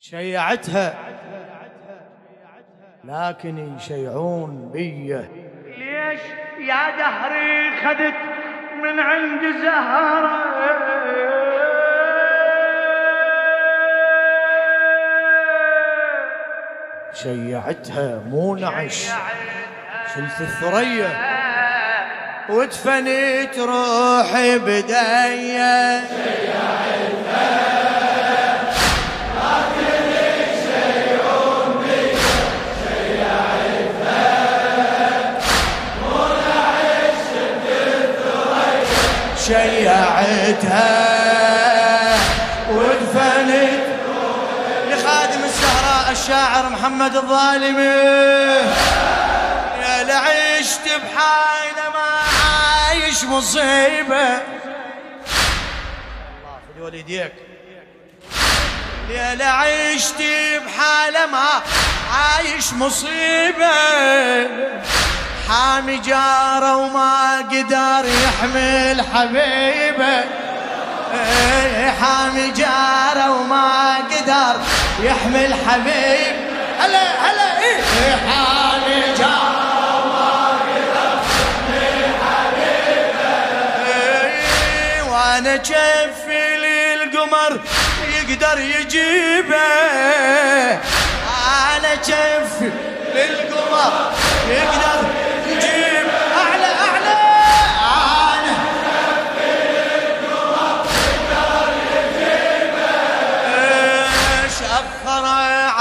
شيعتها. لكن يشيعون بي ليش يا دهري خذت من عند زهرة؟ شيعتها مو نعش. شلت الثريا ودفنت روحي بدايه شيعتها ودفنت لخادم الزهراء الشاعر محمد الظالمي. يا لعشت بحالة ما عايش الله في والديك يا لعشت بحالة ما عايش مصيبة. حامي جاره وما قدر يحمل حبيبه حامي جاره وما قدر يحمل حبيب. هلا هلا إيه؟ حامي جاره وما قدر يحمل حبيبه إيه، للقمر يقدر يجيبه؟ أنا كفي للقمر يقدر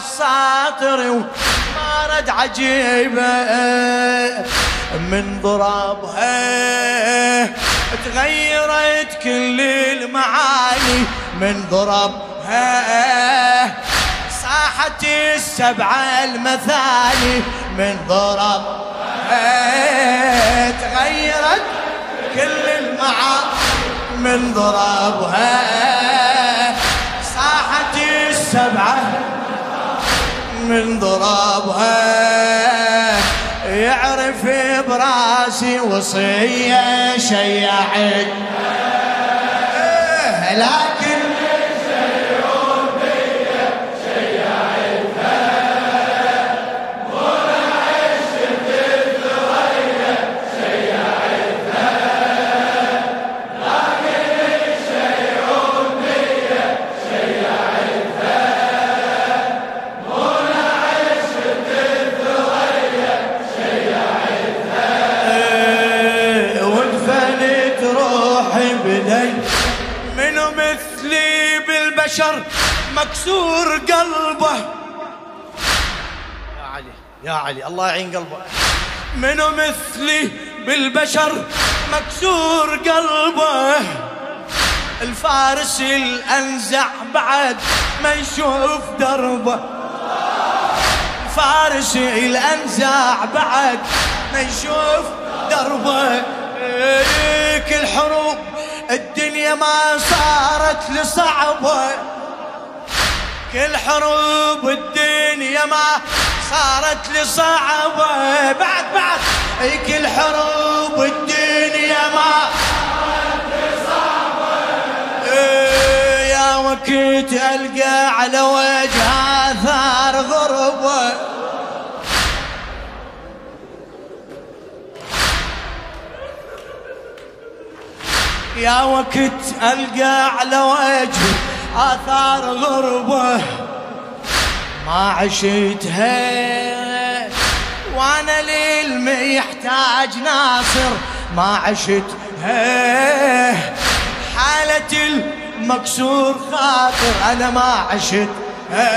الساطر وما رد عجيبة من ضربها تغيرت كل المعاني من ضربها صاحت السبعة المثاني من ضربها تغيرت كل المعاني من ضربها صاحت السبعة من ضربها يعرف براسي وصية شيعت لكن مكسور قلبه. يا علي. يا علي الله يعين قلبه. منو مثلي بالبشر مكسور قلبه؟ الفارس الأنزع بعد ما يشوف دربه. الفارس الأنزع بعد ما يشوف دربه. كل حروب الدنيا ما صارت لصعبة. كل حروب الدنيا ما صارت لصعبة بعد بعد أي كل حروب الدنيا ما صارت لصعبة يا وقت ألقى على وجه آثار غربه يا وقت ألقى على وجهي آثار غربة ما عشتها. وأنا للمي يحتاج ناصر ما عشتها. حالة المكسور خاطر أنا ما عشتها.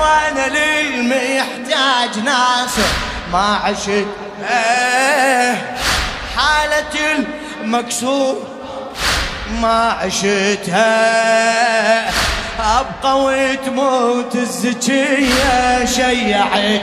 وأنا للمي يحتاج ناصر ما عشتها. حالة مكسور ما عشتها. أبقى وتموت الزكية شيعت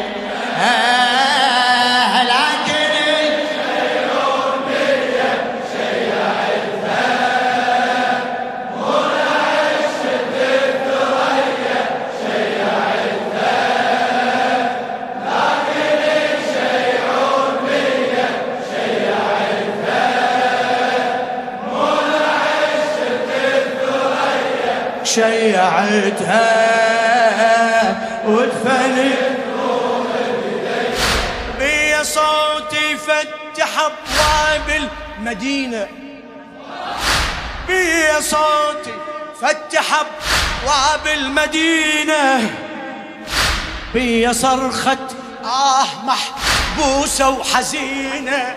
شيعتها ودفنت بي صوتي فتح أبواب المدينة. بي صوتي فتح أبواب المدينة. بي صرخة آه محبوسة وحزينة.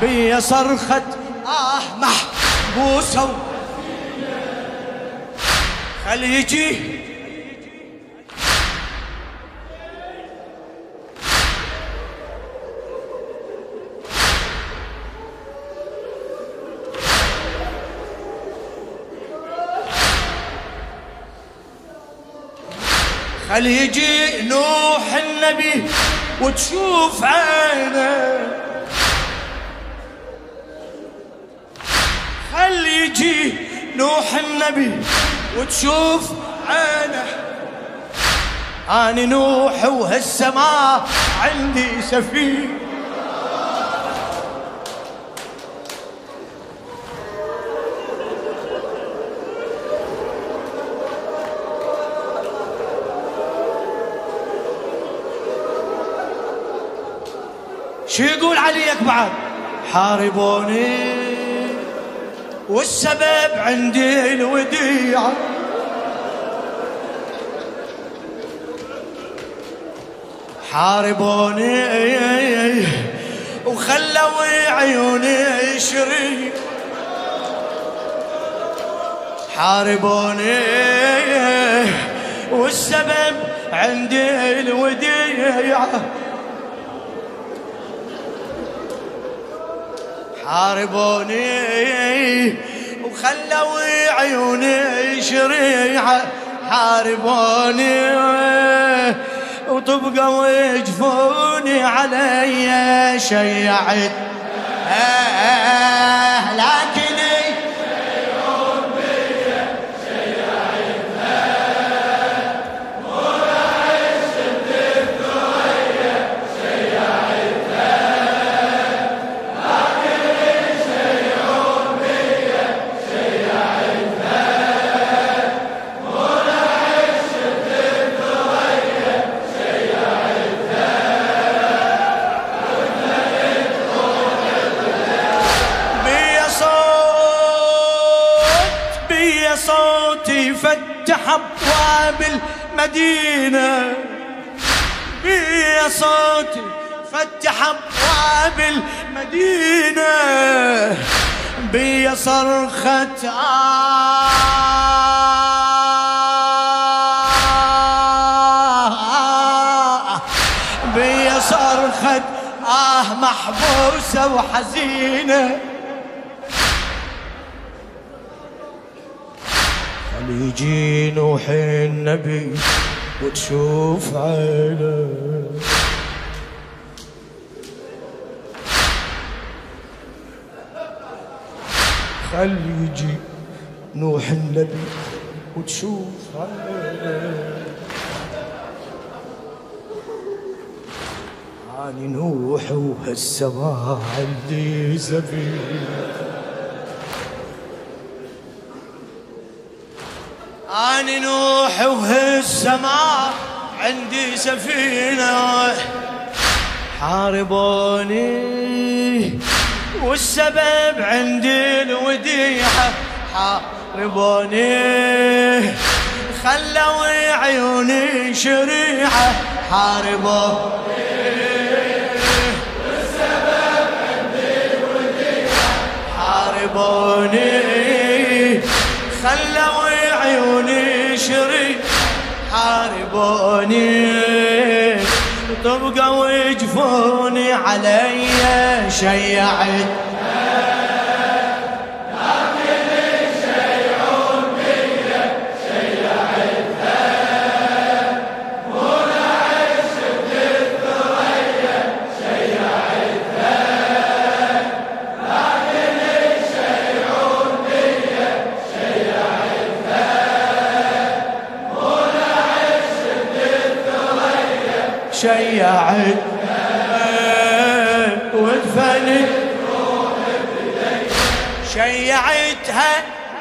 بي صرخة آه محبوسة خلي يجي خل يجي نوح النبي وتشوف عينه؟ نوح النبي وتشوف عينه. أنا نوح وهالسماء عندي سفينة. شو يقول عليك بعد؟ حاربوني. والسبب عندي الوديعة. حاربوني وخلوا عيوني شريك. حاربوني والسبب عندي الوديعة. حاربوني وخلوا عيوني شريعة حاربوني وطبقوا يجفوني علي شيعت. آه لكن أبواب المدينة. بي صوتي فتح أبواب المدينة. بي صرخة آه. بي صرخة آه. محبوسة وحزينة. يجي نوح النبي وتشوف عينه. خل يجي نوح النبي وتشوف عينه. عاني نوح وهالسماء عندي زفير أنا نوح وهالسماء عندي سفينة. حاربوني والسبب عندي الوديعة. حاربوني خلوا عيوني شريعة. حاربوني والسبب عندي الوديعة. حاربوني خلوا عيوني شري حاربوني. طبقوا ويجفوني علي شيعت.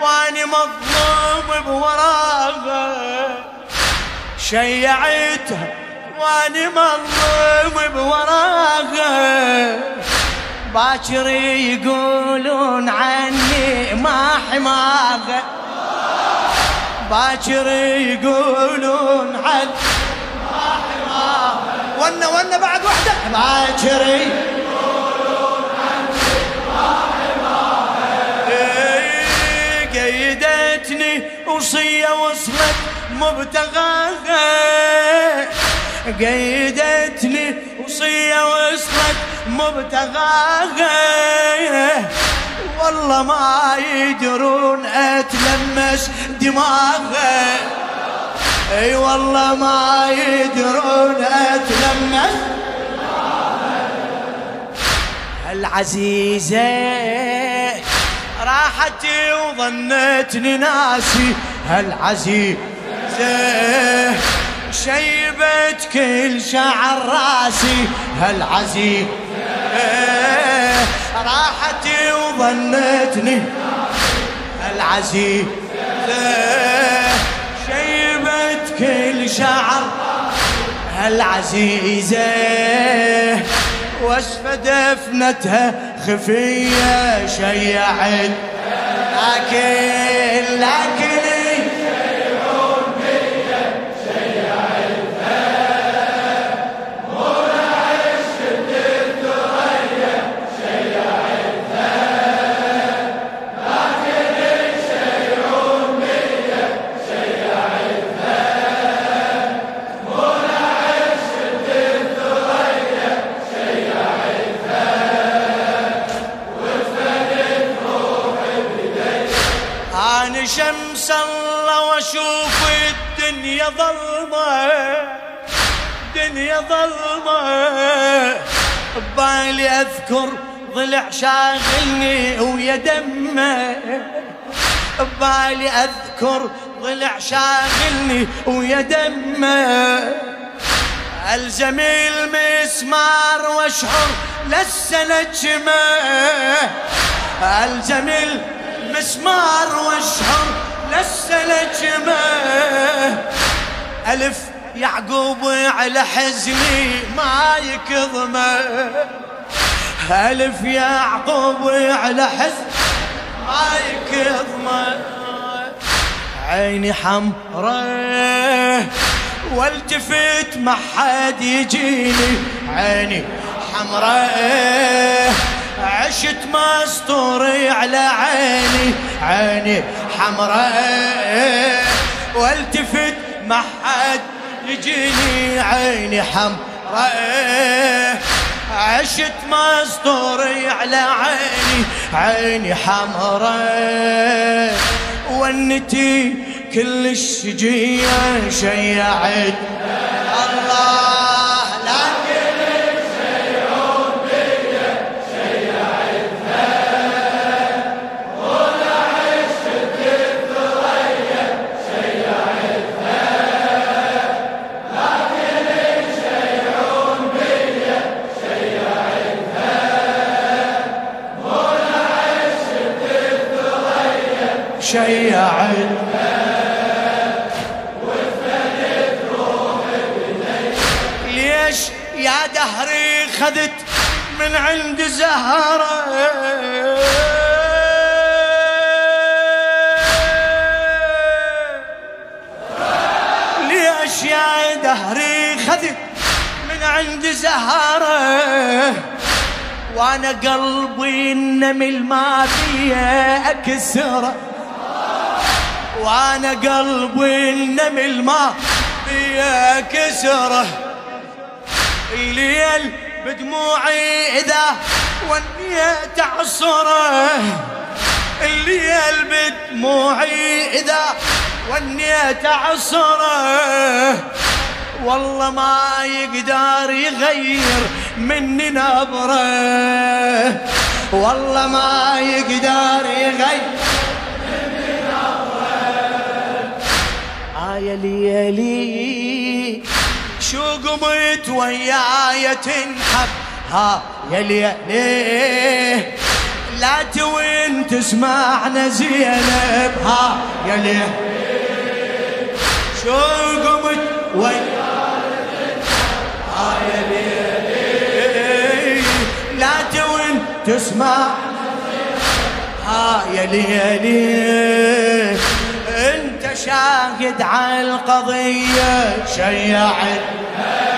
واني مظلوم بوراها شيعتها واني مظلوم بوراها باكر يقولون عني ما حماها باكر يقولون عني ما حماها ونا ونا بعد وحده. باكر قيدتني وصية وصلت مبتغاها قيدتني وصية وصلت مبتغاها والله ما يدرون أتلمس دماغه. أي والله ما يدرون أتلمس العزيزة. راحتي وظنتني ناسي هالعزيزة شيبت كل شعر راسي هالعزيزة راحتي وظنتني العزيزة شيبت كل شعر العزيزة واسفة دفنتها خفية شيعت. لكن أنا شمس الله واشوف الدنيا ظلمة دنيا ظلمة. ببالي أذكر ضلع شاغلني ويا دمة. ببالي أذكر ضلع شاغلني ويا دمة. الزم المسمار واشعر لسه نجمه الزم المسمار واشعر لسه نجمة. ألف يعقوب على حزني ما يكظمة. ألف يعقوب على حزن ما يكظمة. عيني حمرة. والتفت ما حد يجيني. عيني حمراء عشت مستوري على عيني عيني حمراء. والتفت ما حد يجيني عيني حمراء. عشت مستوري على عيني عيني حمراء. ونتي كل الشجية شيعت. الله. دهري خذت من عند زهرة. ليش يا دهري خذت من عند زهرة. وأنا قلبي النمل ما فيه أكسرة. وأنا قلبي النمل ما فيه كسره الليل بدموعي إذا ونيت عصره الليل بدموعي إذا ونيت عصره والله ما يقدر يغير مني نبره. والله ما يقدر يغير آية ليلي شو قمت وياي تنحب ها يا ليلي لا توين تسمعنا زينب. ها يا ليه شو قمت وي ها يا ليه لا توين تسمع ها يا ليلي انت شاهد على القضية شيعت Amen.